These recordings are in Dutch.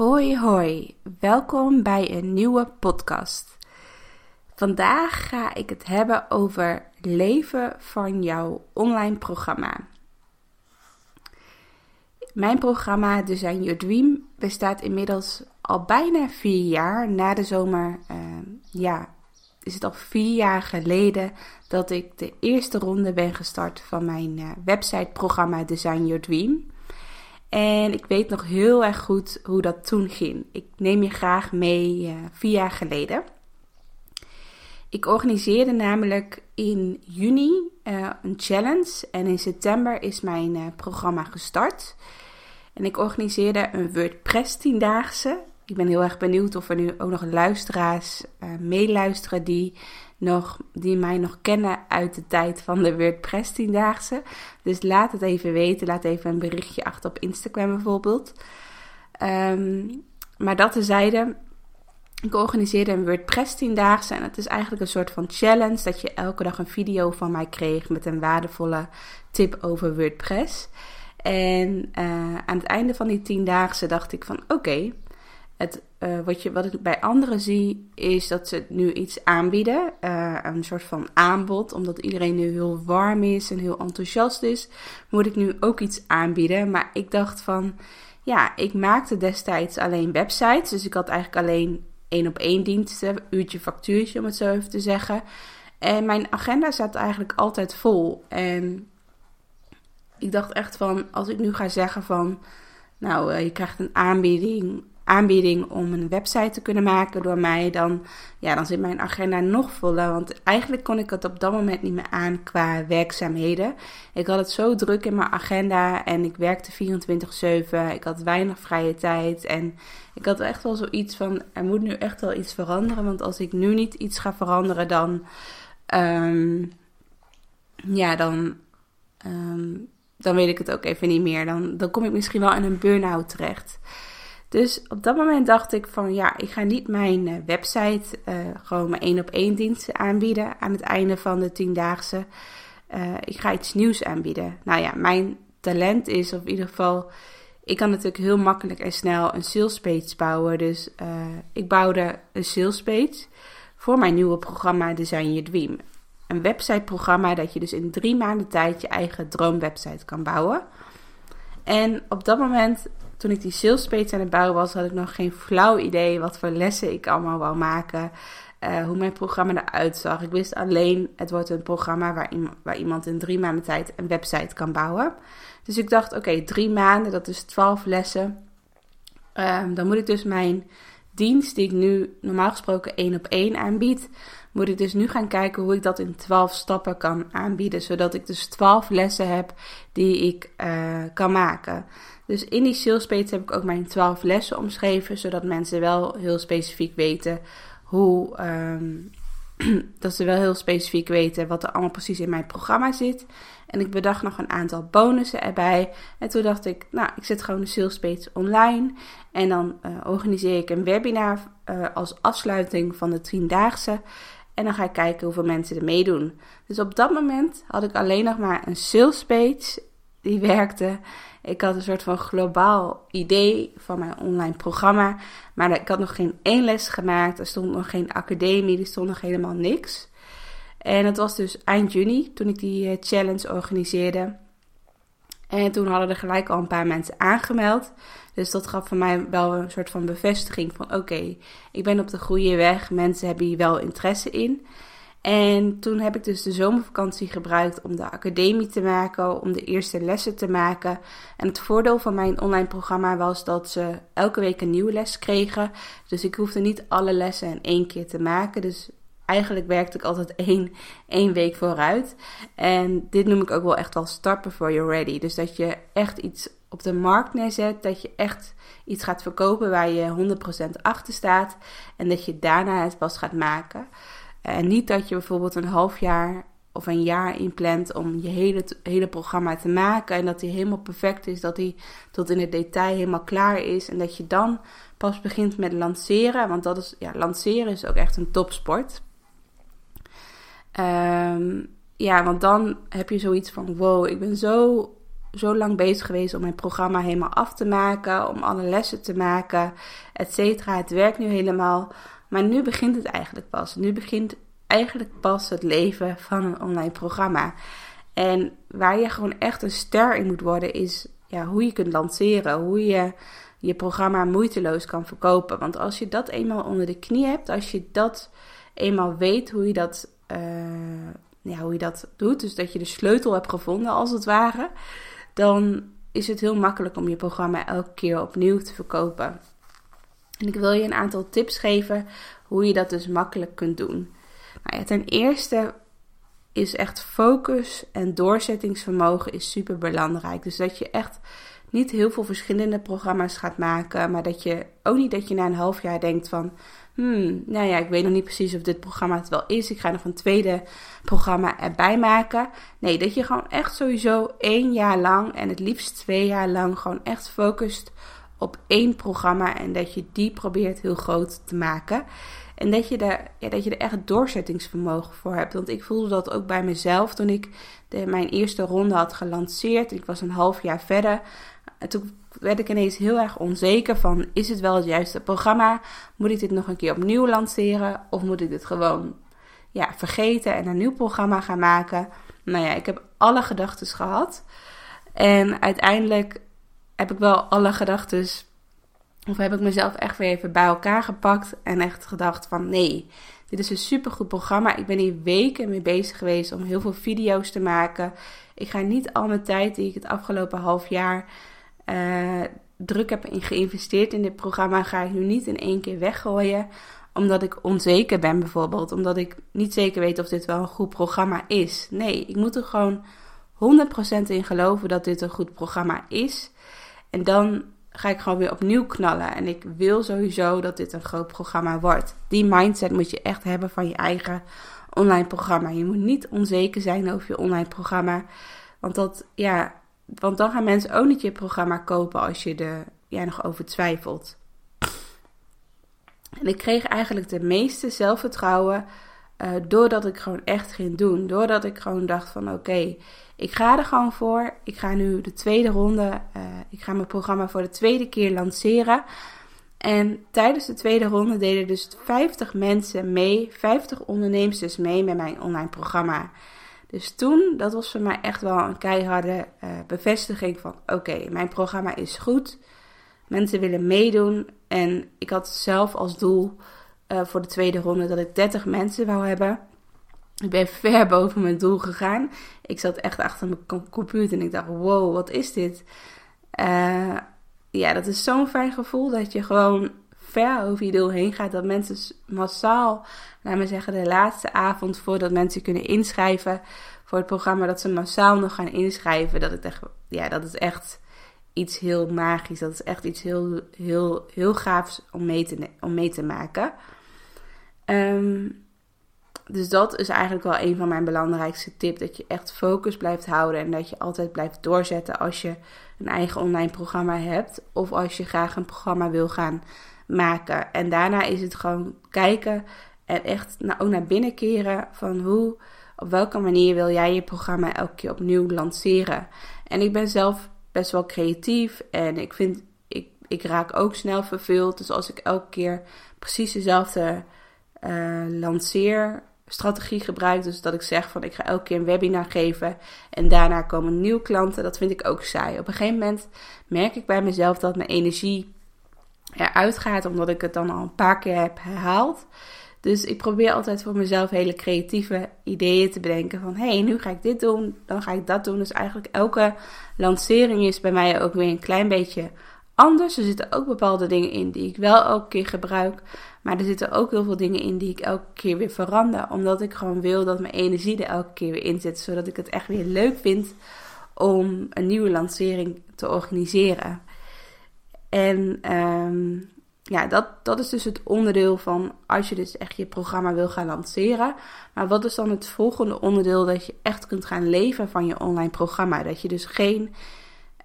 Hoi hoi, welkom bij een nieuwe podcast. Vandaag ga ik het hebben over leven van jouw online programma. Mijn programma Design Your Dream bestaat inmiddels al bijna vier jaar. Na de zomer, uh, ja, is het al vier jaar geleden dat ik de eerste ronde ben gestart van mijn uh, websiteprogramma Design Your Dream. En ik weet nog heel erg goed hoe dat toen ging. Ik neem je graag mee uh, vier jaar geleden. Ik organiseerde namelijk in juni uh, een challenge en in september is mijn uh, programma gestart. En ik organiseerde een WordPress tiendaagse. Ik ben heel erg benieuwd of er nu ook nog luisteraars meeluisteren die, nog, die mij nog kennen uit de tijd van de WordPress tiendaagse. Dus laat het even weten. Laat even een berichtje achter op Instagram bijvoorbeeld. Um, maar dat tezijde, ik organiseerde een WordPress tiendaagse en het is eigenlijk een soort van challenge dat je elke dag een video van mij kreeg met een waardevolle tip over WordPress. En uh, aan het einde van die tiendaagse dacht ik van oké, het, uh, wat, je, wat ik bij anderen zie is dat ze nu iets aanbieden, uh, een soort van aanbod, omdat iedereen nu heel warm is en heel enthousiast is, moet ik nu ook iets aanbieden. Maar ik dacht van ja, ik maakte destijds alleen websites, dus ik had eigenlijk alleen één op één diensten, uurtje factuurtje om het zo even te zeggen. En mijn agenda zat eigenlijk altijd vol. En ik dacht echt van, als ik nu ga zeggen van, nou, uh, je krijgt een aanbieding, aanbieding om een website te kunnen maken door mij, dan, ja, dan zit mijn agenda nog voller. Want eigenlijk kon ik het op dat moment niet meer aan qua werkzaamheden. Ik had het zo druk in mijn agenda en ik werkte 24/7. Ik had weinig vrije tijd en ik had echt wel zoiets van, er moet nu echt wel iets veranderen. Want als ik nu niet iets ga veranderen, dan, um, ja, dan, um, dan weet ik het ook even niet meer. Dan, dan kom ik misschien wel in een burn-out terecht. Dus op dat moment dacht ik van ja, ik ga niet mijn uh, website uh, gewoon mijn één op één diensten aanbieden aan het einde van de tiendaagse. Uh, ik ga iets nieuws aanbieden. Nou ja, mijn talent is, of in ieder geval, ik kan natuurlijk heel makkelijk en snel een sales page bouwen. Dus ik bouwde een sales page voor mijn nieuwe programma Design Your Dream. Een websiteprogramma dat je dus in drie maanden tijd je eigen droomwebsite kan bouwen. En op dat moment, toen ik die sales aan het bouwen was, had ik nog geen flauw idee wat voor lessen ik allemaal wou maken. Uh, hoe mijn programma eruit zag. Ik wist alleen, het wordt een programma waar, waar iemand in drie maanden tijd een website kan bouwen. Dus ik dacht, oké, drie maanden, dat is twaalf lessen. Um, dan moet ik dus mijn dienst, die ik nu normaal gesproken één op één aanbied, moet ik dus nu gaan kijken hoe ik dat in 12 stappen kan aanbieden. Zodat ik dus 12 lessen heb die ik uh, kan maken. Dus in die sales page heb ik ook mijn 12 lessen omschreven. Zodat mensen wel heel specifiek weten hoe. Um, dat ze wel heel specifiek weten wat er allemaal precies in mijn programma zit. En ik bedacht nog een aantal bonussen erbij. En toen dacht ik, nou, ik zet gewoon de sales page online. En dan uh, organiseer ik een webinar uh, als afsluiting van de tiendaagse. En dan ga ik kijken hoeveel mensen er meedoen. Dus op dat moment had ik alleen nog maar een sales page die werkte. Ik had een soort van globaal idee van mijn online programma. Maar ik had nog geen één les gemaakt. Er stond nog geen academie. Er stond nog helemaal niks. En het was dus eind juni toen ik die eh, challenge organiseerde. En toen hadden er gelijk al een paar mensen aangemeld. Dus dat gaf voor mij wel een soort van bevestiging van oké, ik ben op de goede weg. Mensen hebben hier wel interesse in. En toen heb ik dus de zomervakantie gebruikt om de academie te maken, om de eerste lessen te maken. En het voordeel van mijn online programma was dat ze elke week een nieuwe les kregen. Dus ik hoefde niet alle lessen in één keer te maken. Dus eigenlijk werkte ik altijd één, één week vooruit. En dit noem ik ook wel echt wel start before you're ready. Dus dat je echt iets op de markt neerzet. Dat je echt iets gaat verkopen waar je 100% achter staat. En dat je daarna het pas gaat maken. En niet dat je bijvoorbeeld een half jaar of een jaar inplant om je hele, hele programma te maken. En dat die helemaal perfect is. Dat die tot in het detail helemaal klaar is. En dat je dan pas begint met lanceren. Want dat is, ja, lanceren is ook echt een topsport. Um, ja, want dan heb je zoiets van: wow, ik ben zo, zo lang bezig geweest om mijn programma helemaal af te maken. Om alle lessen te maken, et cetera. Het werkt nu helemaal. Maar nu begint het eigenlijk pas. Nu begint eigenlijk pas het leven van een online programma. En waar je gewoon echt een ster in moet worden, is ja, hoe je kunt lanceren. Hoe je je programma moeiteloos kan verkopen. Want als je dat eenmaal onder de knie hebt, als je dat eenmaal weet hoe je dat, uh, ja, hoe je dat doet, dus dat je de sleutel hebt gevonden als het ware, dan is het heel makkelijk om je programma elke keer opnieuw te verkopen. En ik wil je een aantal tips geven hoe je dat dus makkelijk kunt doen. Nou ja, ten eerste is echt focus en doorzettingsvermogen is super belangrijk. Dus dat je echt niet heel veel verschillende programma's gaat maken, maar dat je ook niet dat je na een half jaar denkt van, hmm, nou ja, ik weet nog niet precies of dit programma het wel is. Ik ga nog een tweede programma erbij maken. Nee, dat je gewoon echt sowieso één jaar lang en het liefst twee jaar lang gewoon echt focust op één programma en dat je die probeert heel groot te maken. En dat je, er, ja, dat je er echt doorzettingsvermogen voor hebt. Want ik voelde dat ook bij mezelf toen ik mijn eerste ronde had gelanceerd. Ik was een half jaar verder. En toen werd ik ineens heel erg onzeker van, is het wel het juiste programma? Moet ik dit nog een keer opnieuw lanceren? Of moet ik dit gewoon ja, vergeten en een nieuw programma gaan maken? Nou ja, ik heb alle gedachten gehad. En uiteindelijk heb ik wel alle gedachten, of heb ik mezelf echt weer even bij elkaar gepakt en echt gedacht van nee, dit is een supergoed programma. Ik ben hier weken mee bezig geweest om heel veel video's te maken. Ik ga niet al mijn tijd die ik het afgelopen half jaar uh, druk heb in geïnvesteerd in dit programma, ga ik nu niet in één keer weggooien. Omdat ik onzeker ben bijvoorbeeld. Omdat ik niet zeker weet of dit wel een goed programma is. Nee, ik moet er gewoon 100% in geloven dat dit een goed programma is. En dan ga ik gewoon weer opnieuw knallen. En ik wil sowieso dat dit een groot programma wordt. Die mindset moet je echt hebben van je eigen online programma. Je moet niet onzeker zijn over je online programma. Want dat, ja, want dan gaan mensen ook niet je programma kopen als je er ja, nog over twijfelt. En ik kreeg eigenlijk de meeste zelfvertrouwen uh, doordat ik gewoon echt ging doen. Doordat ik gewoon dacht van oké, ik ga er gewoon voor. Ik ga nu de tweede ronde, uh, ik ga mijn programma voor de tweede keer lanceren. En tijdens de tweede ronde deden dus 50 mensen mee, 50 ondernemers mee met mijn online programma. Dus toen, dat was voor mij echt wel een keiharde uh, bevestiging van oké, mijn programma is goed. Mensen willen meedoen. En ik had zelf als doel uh, voor de tweede ronde dat ik 30 mensen wou hebben. Ik ben ver boven mijn doel gegaan. Ik zat echt achter mijn computer en ik dacht, wow, wat is dit? Uh, ja, dat is zo'n fijn gevoel dat je gewoon ver over je doel heen gaat. Dat mensen massaal, laten we zeggen, de laatste avond voordat mensen kunnen inschrijven voor het programma, dat ze massaal nog gaan inschrijven. Dat, het echt, ja, dat is echt iets heel magisch. Dat is echt iets heel, heel, heel gaafs om mee te, om mee te maken. Um, dus dat is eigenlijk wel een van mijn belangrijkste tips. Dat je echt focus blijft houden en dat je altijd blijft doorzetten als je een eigen online programma hebt. Of als je graag een programma wil gaan maken. En daarna is het gewoon kijken en echt ook naar binnen keren van hoe, op welke manier wil jij je programma elke keer opnieuw lanceren. En ik ben zelf best wel creatief en ik vind, ik, ik raak ook snel verveeld. Dus als ik elke keer precies dezelfde lanceerstrategie gebruik, dus dat ik zeg van ik ga elke keer een webinar geven en daarna komen nieuwe klanten, dat vind ik ook saai. Op een gegeven moment merk ik bij mezelf dat mijn energie eruit gaat, omdat ik het dan al een paar keer heb herhaald. Dus ik probeer altijd voor mezelf hele creatieve ideeën te bedenken. Van hey, nu ga ik dit doen, dan ga ik dat doen. Dus eigenlijk elke lancering is bij mij ook weer een klein beetje anders. Er zitten ook bepaalde dingen in die ik wel elke keer gebruik. Maar er zitten ook heel veel dingen in die ik elke keer weer verander. Omdat ik gewoon wil dat mijn energie er elke keer weer in zit. Zodat ik het echt weer leuk vind om een nieuwe lancering te organiseren. En ehm, ja, dat, dat is dus het onderdeel van als je dus echt je programma wil gaan lanceren. Maar wat is dan het volgende onderdeel dat je echt kunt gaan leven van je online programma? Dat je dus geen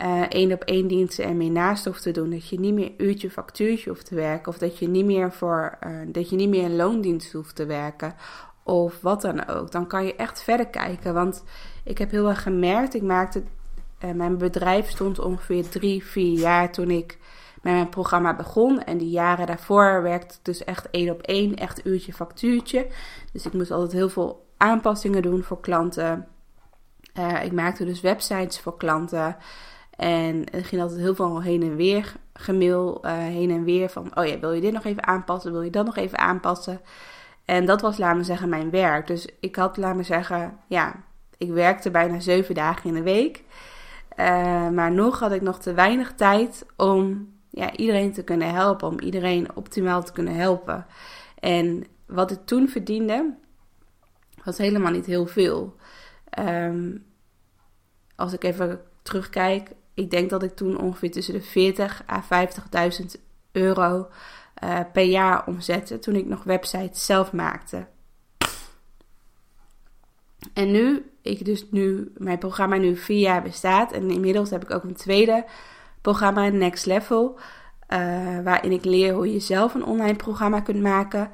uh, één op één diensten ermee naast hoeft te doen. Dat je niet meer uurtje factuurtje hoeft te werken. Of dat je niet meer voor uh, dat je niet meer een loondienst hoeft te werken. Of wat dan ook. Dan kan je echt verder kijken. Want ik heb heel erg gemerkt, ik maakte. Uh, mijn bedrijf stond ongeveer drie, vier jaar toen ik met mijn programma begon. En die jaren daarvoor werkte dus echt één op één, echt uurtje factuurtje. Dus ik moest altijd heel veel aanpassingen doen voor klanten. ik maakte dus websites voor klanten. En er ging altijd heel veel heen en weer gemail, uh, heen en weer van, oh ja, wil je dit nog even aanpassen, wil je dat nog even aanpassen? En dat was, laat me zeggen, mijn werk. Dus ik had, laat me zeggen, ja, ik werkte bijna zeven dagen in de week. Uh, maar nog had ik nog te weinig tijd om ja, iedereen te kunnen helpen, om iedereen optimaal te kunnen helpen. En wat ik toen verdiende, was helemaal niet heel veel. Um, als ik even terugkijk, ik denk dat ik toen ongeveer tussen de 40 à 50.000 euro uh, per jaar omzette toen ik nog websites zelf maakte. En nu, ik dus nu, mijn programma nu vier jaar bestaat en inmiddels heb ik ook een tweede programma, Next Level, uh, waarin ik leer hoe je zelf een online programma kunt maken.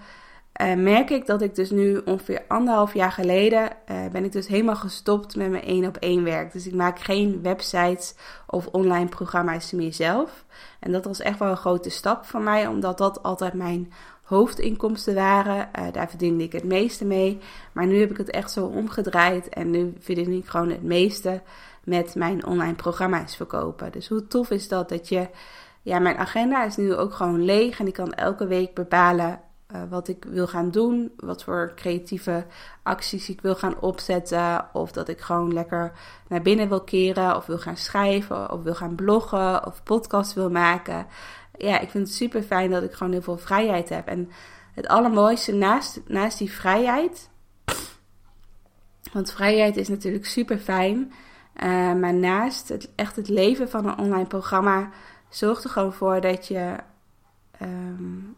Uh, merk ik dat ik dus nu ongeveer anderhalf jaar geleden uh, ben ik dus helemaal gestopt met mijn één op één werk. Dus ik maak geen websites of online programma's meer zelf. En dat was echt wel een grote stap voor mij, omdat dat altijd mijn hoofdinkomsten waren. Uh, daar verdiende ik het meeste mee. Maar nu heb ik het echt zo omgedraaid en nu verdien ik gewoon het meeste met mijn online programma's verkopen. Dus hoe tof is dat dat je, ja, mijn agenda is nu ook gewoon leeg en ik kan elke week bepalen uh, wat ik wil gaan doen, wat voor creatieve acties ik wil gaan opzetten, of dat ik gewoon lekker naar binnen wil keren, of wil gaan schrijven, of wil gaan bloggen, of podcast wil maken. Ja, ik vind het super fijn dat ik gewoon heel veel vrijheid heb. En het allermooiste naast, naast die vrijheid, want vrijheid is natuurlijk super fijn, uh, maar naast het, echt het leven van een online programma zorgt er gewoon voor dat je um,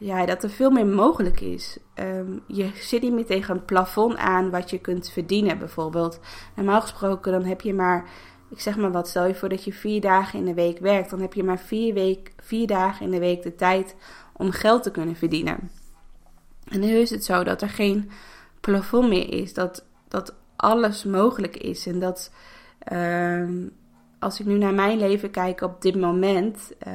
ja, dat er veel meer mogelijk is. Um, je zit niet meer tegen een plafond aan wat je kunt verdienen, bijvoorbeeld. Normaal gesproken, dan heb je maar, ik zeg maar wat, stel je voor dat je vier dagen in de week werkt, dan heb je maar vier, week, vier dagen in de week de tijd om geld te kunnen verdienen. En nu is het zo dat er geen plafond meer is, dat, dat alles mogelijk is. En dat um, als ik nu naar mijn leven kijk op dit moment, uh,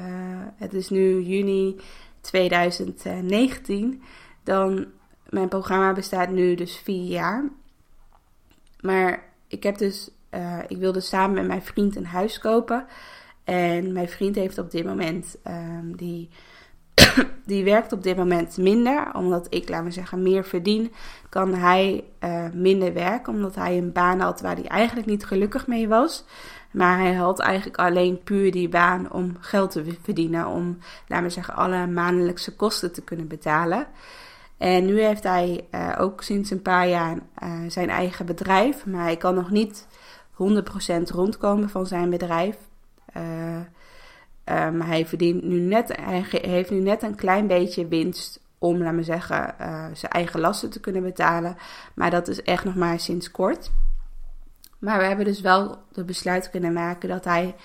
het is nu juni 2019, dan mijn programma bestaat nu dus vier jaar. Maar ik heb dus, uh, ik wilde samen met mijn vriend een huis kopen. En mijn vriend heeft op dit moment, um, die, die werkt op dit moment minder. Omdat ik, laat me zeggen, meer verdien, kan hij uh, minder werken. Omdat hij een baan had waar hij eigenlijk niet gelukkig mee was. Maar hij had eigenlijk alleen puur die baan om geld te verdienen. Om, laten we zeggen, alle maandelijkse kosten te kunnen betalen. En nu heeft hij uh, ook sinds een paar jaar uh, zijn eigen bedrijf. Maar hij kan nog niet 100% rondkomen van zijn bedrijf. Uh, hij, verdient nu net, hij heeft nu net een klein beetje winst om, laten we zeggen, zijn eigen lasten te kunnen betalen. Maar dat is echt nog maar sinds kort. Maar we hebben dus wel de besluit kunnen maken dat hij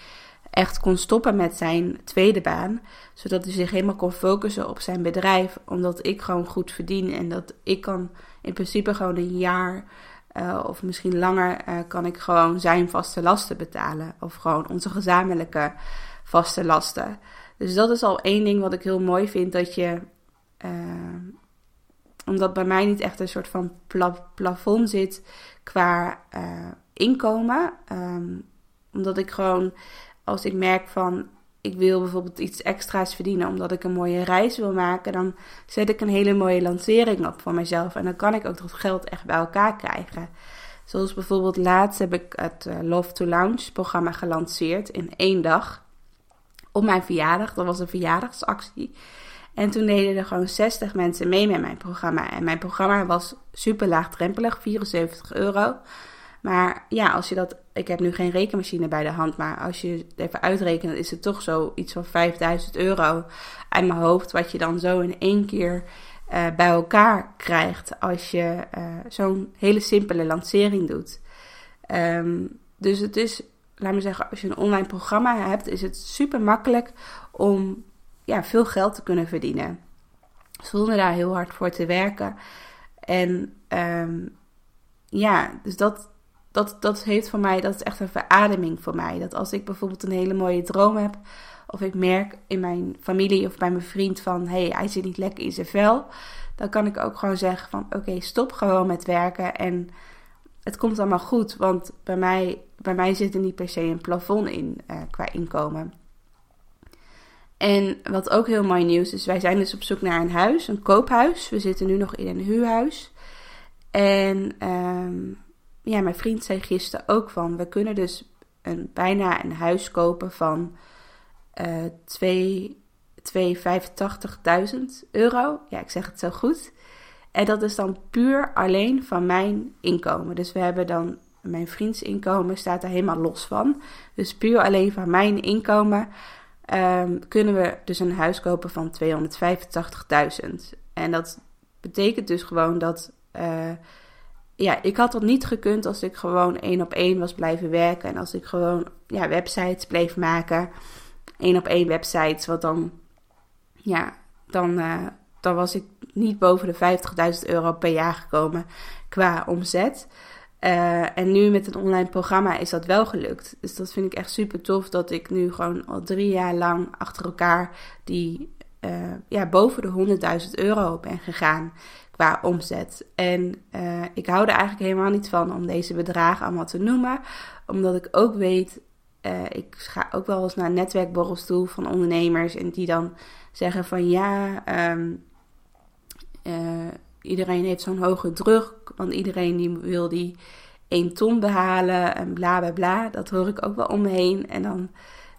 echt kon stoppen met zijn tweede baan. Zodat hij zich helemaal kon focussen op zijn bedrijf. Omdat ik gewoon goed verdien. En dat ik kan in principe gewoon een jaar uh, of misschien langer uh, kan ik gewoon zijn vaste lasten betalen. Of gewoon onze gezamenlijke vaste lasten. Dus dat is al één ding wat ik heel mooi vind. Dat je. Uh, omdat bij mij niet echt een soort van pla plafond zit qua inkomen. Um, omdat ik gewoon, als ik merk van ik wil bijvoorbeeld iets extra's verdienen omdat ik een mooie reis wil maken, dan zet ik een hele mooie lancering op voor mezelf. En dan kan ik ook dat geld echt bij elkaar krijgen. Zoals bijvoorbeeld laatst heb ik het eh, Love to Lounge programma gelanceerd in één dag. op mijn verjaardag. Dat was een verjaardagsactie. En toen deden er gewoon 60 mensen mee met mijn programma. En mijn programma was super laagdrempelig, 74 euro. Maar ja, als je dat. Ik heb nu geen rekenmachine bij de hand. Maar als je het even uitrekent, is het toch zo iets van 5000 euro uit mijn hoofd. Wat je dan zo in één keer uh, bij elkaar krijgt. Als je uh, zo'n hele simpele lancering doet. Um, dus het is, laat me zeggen, als je een online programma hebt, is het super makkelijk om ja, veel geld te kunnen verdienen. Zonder daar heel hard voor te werken. En um, ja, dus dat, dat, dat heeft voor mij, dat is echt een verademing voor mij. Dat als ik bijvoorbeeld een hele mooie droom heb, of ik merk in mijn familie of bij mijn vriend van hé, hey, hij zit niet lekker in zijn vel, dan kan ik ook gewoon zeggen van oké, stop gewoon met werken en het komt allemaal goed. Want bij mij, bij mij zit er niet per se een plafond in uh, qua inkomen. En wat ook heel mooi nieuws is, wij zijn dus op zoek naar een huis, een koophuis. We zitten nu nog in een huurhuis. En um, ja, mijn vriend zei gisteren ook van, we kunnen dus een, bijna een huis kopen van uh, 285.000 euro. Ja, ik zeg het zo goed. En dat is dan puur alleen van mijn inkomen. Dus we hebben dan, mijn vriends inkomen staat er helemaal los van. Dus puur alleen van mijn inkomen um, kunnen we dus een huis kopen van 285.000. En dat betekent dus gewoon dat uh, ja, ik had dat niet gekund als ik gewoon één op één was blijven werken. En als ik gewoon ja, websites bleef maken. één op één websites. Wat dan, ja, dan, uh, dan was ik niet boven de 50.000 euro per jaar gekomen qua omzet. Uh, en nu met een online programma is dat wel gelukt. Dus dat vind ik echt super tof dat ik nu gewoon al drie jaar lang achter elkaar die uh, ja, boven de 100.000 euro ben gegaan qua omzet. En uh, ik hou er eigenlijk helemaal niet van om deze bedragen allemaal te noemen. Omdat ik ook weet, uh, ik ga ook wel eens naar netwerkborrels toe van ondernemers. En die dan zeggen van ja, um, uh, iedereen heeft zo'n hoge druk. Want iedereen die wil die 1 ton behalen en bla bla bla. Dat hoor ik ook wel om me heen. En dan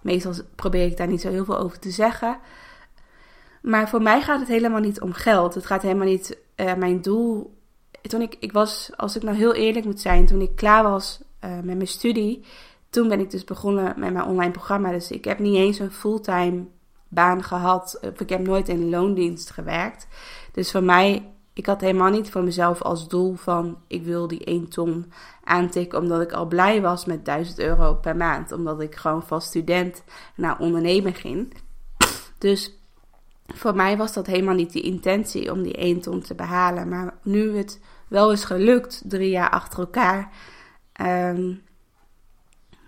meestal probeer ik daar niet zo heel veel over te zeggen. Maar voor mij gaat het helemaal niet om geld. Het gaat helemaal niet uh, mijn doel. Toen ik, ik was, als ik nou heel eerlijk moet zijn, toen ik klaar was uh, met mijn studie, toen ben ik dus begonnen met mijn online programma. Dus ik heb niet eens een fulltime baan gehad. Ik heb nooit in loondienst gewerkt. Dus voor mij, ik had helemaal niet voor mezelf als doel van ik wil die 1 ton aantikken. Omdat ik al blij was met 1000 euro per maand. Omdat ik gewoon van student naar ondernemen ging. Dus voor mij was dat helemaal niet de intentie om die 1 ton te behalen. Maar nu het wel is gelukt, drie jaar achter elkaar, um,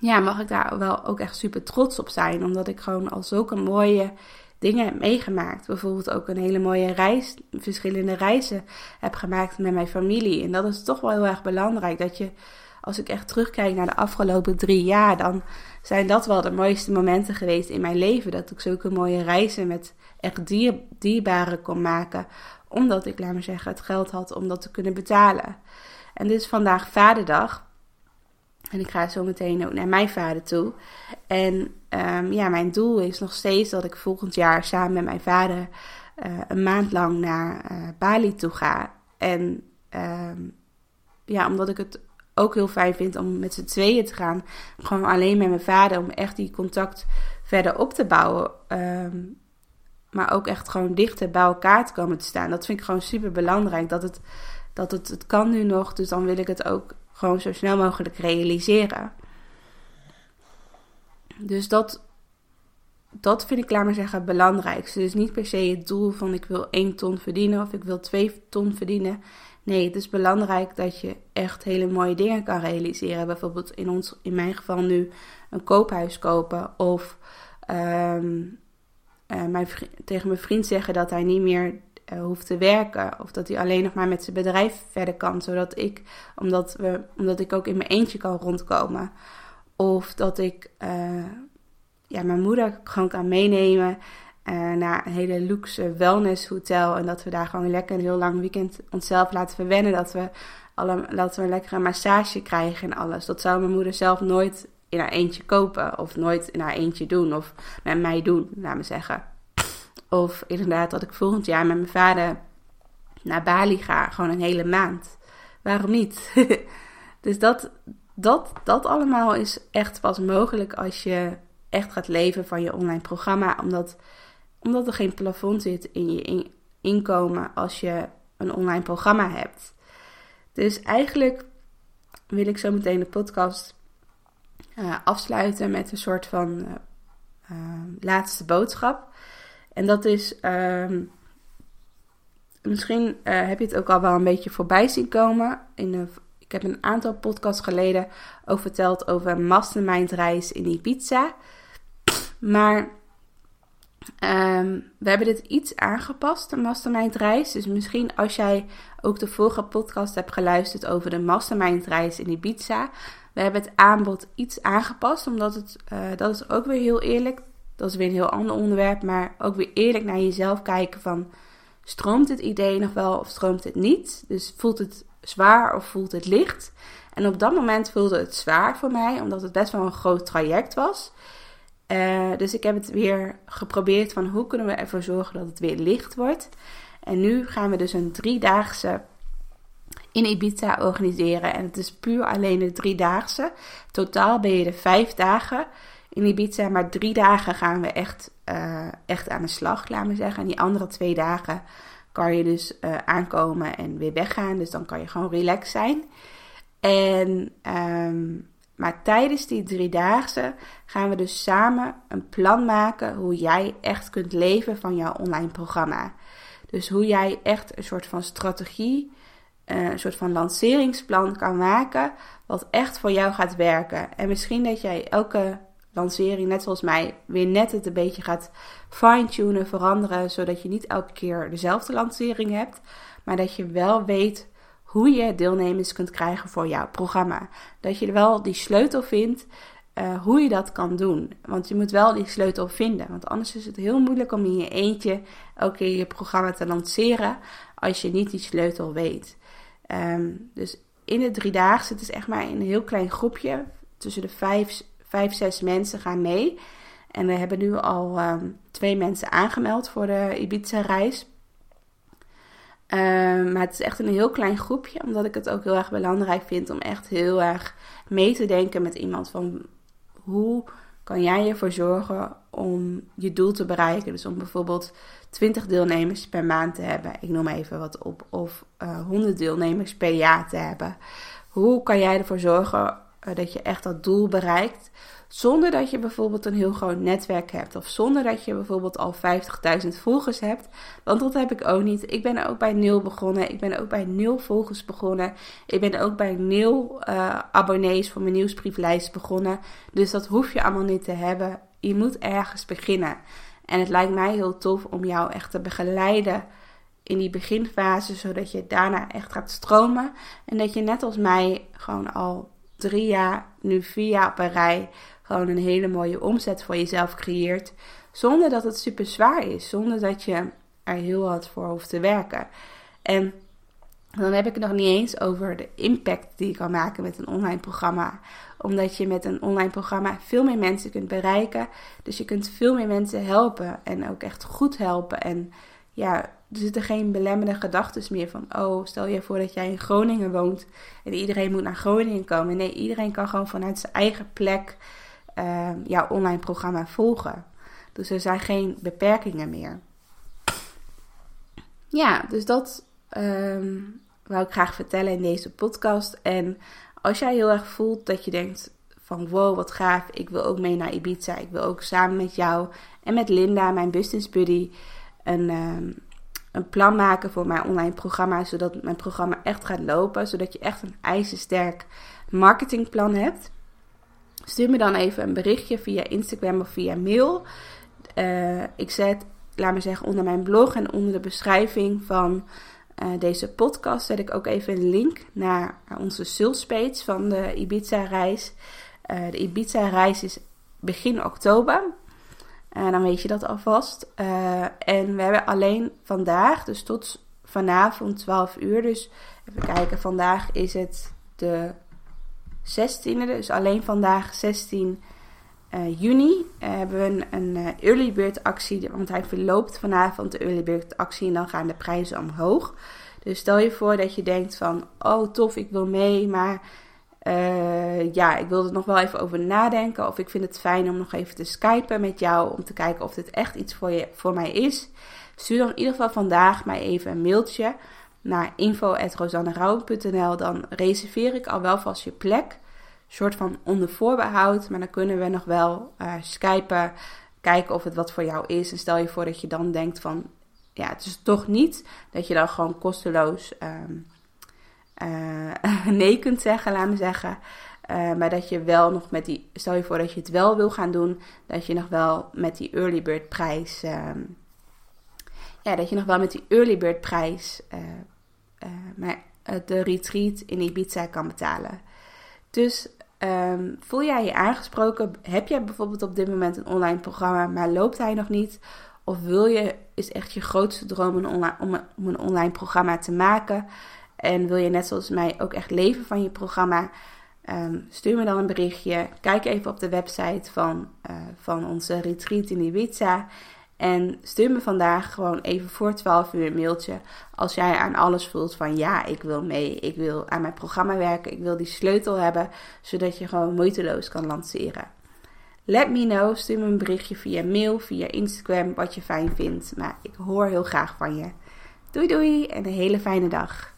ja, mag ik daar wel ook echt super trots op zijn. Omdat ik gewoon al zulke mooie dingen heb meegemaakt. Bijvoorbeeld ook een hele mooie reis, verschillende reizen heb gemaakt met mijn familie. En dat is toch wel heel erg belangrijk. Dat je, als ik echt terugkijk naar de afgelopen drie jaar, dan zijn dat wel de mooiste momenten geweest in mijn leven. Dat ik zulke mooie reizen met echt dier, dierbaren kon maken. Omdat ik, laat maar zeggen, het geld had om dat te kunnen betalen. En is vandaag vaderdag. En ik ga zo meteen ook naar mijn vader toe. En um, ja, mijn doel is nog steeds dat ik volgend jaar samen met mijn vader uh, een maand lang naar uh, Bali toe ga. En um, ja, omdat ik het ook heel fijn vind om met z'n tweeën te gaan. Gewoon alleen met mijn vader, om echt die contact verder op te bouwen. Um, maar ook echt gewoon dichter bij elkaar te komen te staan. Dat vind ik gewoon super belangrijk. Dat het, dat het, het kan nu nog, dus dan wil ik het ook gewoon zo snel mogelijk realiseren. Dus dat, dat vind ik, laat maar zeggen, het belangrijkste. Dus niet per se het doel van ik wil 1 ton verdienen of ik wil 2 ton verdienen. Nee, het is belangrijk dat je echt hele mooie dingen kan realiseren. Bijvoorbeeld in, ons, in mijn geval nu een koophuis kopen of um, uh, mijn tegen mijn vriend zeggen dat hij niet meer uh, hoeft te werken. Of dat hij alleen nog maar met zijn bedrijf verder kan. Zodat ik, omdat, we, omdat ik ook in mijn eentje kan rondkomen. Of dat ik uh, ja, mijn moeder gewoon kan meenemen naar een hele luxe wellness hotel. En dat we daar gewoon lekker een heel lang weekend onszelf laten verwennen. Dat we, alle, dat we een lekkere massage krijgen en alles. Dat zou mijn moeder zelf nooit in haar eentje kopen. Of nooit in haar eentje doen. Of met mij doen, laat me zeggen. Of inderdaad dat ik volgend jaar met mijn vader naar Bali ga. Gewoon een hele maand. Waarom niet? dus dat, dat, dat allemaal is echt pas mogelijk als je echt gaat leven van je online programma. Omdat, omdat er geen plafond zit in je inkomen als je een online programma hebt. Dus eigenlijk wil ik zo meteen de podcast uh, afsluiten met een soort van uh, uh, laatste boodschap. En dat is, ehm, misschien heb je het ook al wel een beetje voorbij zien komen. In ik heb een aantal podcasts geleden ook verteld over een mastermind reis in Ibiza. Maar Um, we hebben dit iets aangepast, de Mastermind reis. Dus misschien als jij ook de vorige podcast hebt geluisterd over de Mastermind reis in Ibiza. We hebben het aanbod iets aangepast, omdat het, uh, dat is ook weer heel eerlijk. Dat is weer een heel ander onderwerp, maar ook weer eerlijk naar jezelf kijken van... Stroomt het idee nog wel of stroomt het niet? Dus voelt het zwaar of voelt het licht? En op dat moment voelde het zwaar voor mij, omdat het best wel een groot traject was. Uh, dus ik heb het weer geprobeerd van hoe kunnen we ervoor zorgen dat het weer licht wordt. En nu gaan we dus een driedaagse in Ibiza organiseren. En het is puur alleen de driedaagse. Totaal ben je er vijf dagen in Ibiza. Maar drie dagen gaan we echt, uh, echt aan de slag, laat me zeggen. En die andere twee dagen kan je dus uh, aankomen en weer weggaan. Dus dan kan je gewoon relaxed zijn. En um, maar tijdens die driedaagse gaan we dus samen een plan maken hoe jij echt kunt leven van jouw online programma. Dus hoe jij echt een soort van strategie, eh, een soort van lanceringsplan kan maken, wat echt voor jou gaat werken. En misschien dat jij elke lancering, net zoals mij, weer net het een beetje gaat fine-tunen, veranderen, zodat je niet elke keer dezelfde lancering hebt, maar dat je wel weet hoe je deelnemers kunt krijgen voor jouw programma. Dat je wel die sleutel vindt uh, hoe je dat kan doen. Want je moet wel die sleutel vinden. Want anders is het heel moeilijk om in je eentje elke keer je programma te lanceren als je niet die sleutel weet. Um, dus in de driedaagse, het is echt maar een heel klein groepje. Tussen de vijf, vijf zes mensen gaan mee. En we hebben nu al um, twee mensen aangemeld voor de Ibiza-reis. Um, maar het is echt een heel klein groepje, omdat ik het ook heel erg belangrijk vind om echt heel erg mee te denken met iemand van hoe kan jij ervoor zorgen om je doel te bereiken. Dus om bijvoorbeeld 20 deelnemers per maand te hebben, ik noem even wat op, of uh, eh, 100 deelnemers per jaar te hebben. Hoe kan jij ervoor zorgen uh, dat je echt dat doel bereikt? Zonder dat je bijvoorbeeld een heel groot netwerk hebt. Of zonder dat je bijvoorbeeld al 50.000 volgers hebt. Want dat heb ik ook niet. Ik ben ook bij nul begonnen. Ik ben ook bij nul volgers begonnen. Ik ben ook bij nul uh, abonnees voor mijn nieuwsbrieflijst begonnen. Dus dat hoef je allemaal niet te hebben. Je moet ergens beginnen. En het lijkt mij heel tof om jou echt te begeleiden in die beginfase. Zodat je daarna echt gaat stromen. En dat je net als mij gewoon al drie jaar, nu vier jaar op een rij gewoon een hele mooie omzet voor jezelf creëert. Zonder dat het super zwaar is. Zonder dat je er heel hard voor hoeft te werken. En dan heb ik het nog niet eens over de impact die je kan maken met een online programma. Omdat je met een online programma veel meer mensen kunt bereiken. Dus je kunt veel meer mensen helpen. En ook echt goed helpen. En ja, er zitten geen belemmerende gedachten meer van, oh, stel je voor dat jij in Groningen woont en iedereen moet naar Groningen komen. Nee, iedereen kan gewoon vanuit zijn eigen plek uh, jouw online programma volgen. Dus er zijn geen beperkingen meer. Ja, dus dat um, wou ik graag vertellen in deze podcast. En als jij heel erg voelt dat je denkt van wow, wat gaaf, ik wil ook mee naar Ibiza. Ik wil ook samen met jou en met Linda, mijn business buddy, een, um, een plan maken voor mijn online programma. Zodat mijn programma echt gaat lopen. Zodat je echt een ijzersterk marketingplan hebt. Stuur me dan even een berichtje via Instagram of via mail. Uh, ik zet, laat me zeggen, onder mijn blog en onder de beschrijving van uh, deze podcast zet ik ook even een link naar onze salespage van de Ibiza-reis. Uh, de Ibiza-reis is begin oktober. Uh, dan weet je dat alvast. en we hebben alleen vandaag, dus tot vanavond 12 uur. Dus even kijken, vandaag is het de 16e, dus alleen vandaag 16 uh, juni, hebben we een, een early bird actie. Want hij verloopt vanavond de early bird actie en dan gaan de prijzen omhoog. Dus stel je voor dat je denkt van, oh tof, ik wil mee, maar ja, ik wil er nog wel even over nadenken. Of ik vind het fijn om nog even te skypen met jou, om te kijken of dit echt iets voor, je, voor mij is. Stuur dan in ieder geval vandaag mij even een mailtje naar info.rosannerouw.nl. Dan reserveer ik al wel vast je plek. soort van onder voorbehoud, maar dan kunnen we nog wel uh, skypen, kijken of het wat voor jou is. En stel je voor dat je dan denkt van, ja, het is toch niet dat je dan gewoon kosteloos um, uh, nee kunt zeggen, laat me zeggen. Uh, maar dat je wel nog met die, stel je voor dat je het wel wil gaan doen, dat je nog wel met die early bird prijs, um, ja, dat je nog wel met die early bird prijs maar, de retreat in Ibiza kan betalen. Dus um, voel jij je aangesproken? Heb jij bijvoorbeeld op dit moment een online programma, maar loopt hij nog niet? Of wil je, is echt je grootste droom een online, om, een, online programma te maken? En wil je net zoals mij ook echt leven van je programma? Um, stuur me dan een berichtje. Kijk even op de website van, uh, van onze retreat in Ibiza. En stuur me vandaag gewoon even voor 12 uur een mailtje. Als jij aan alles voelt van ja, ik wil mee. Ik wil aan mijn programma werken. Ik wil die sleutel hebben. Zodat je gewoon moeiteloos kan lanceren. Let me know. Stuur me een berichtje via mail, via Instagram. Wat je fijn vindt. Maar ik hoor heel graag van je. Doei doei en een hele fijne dag.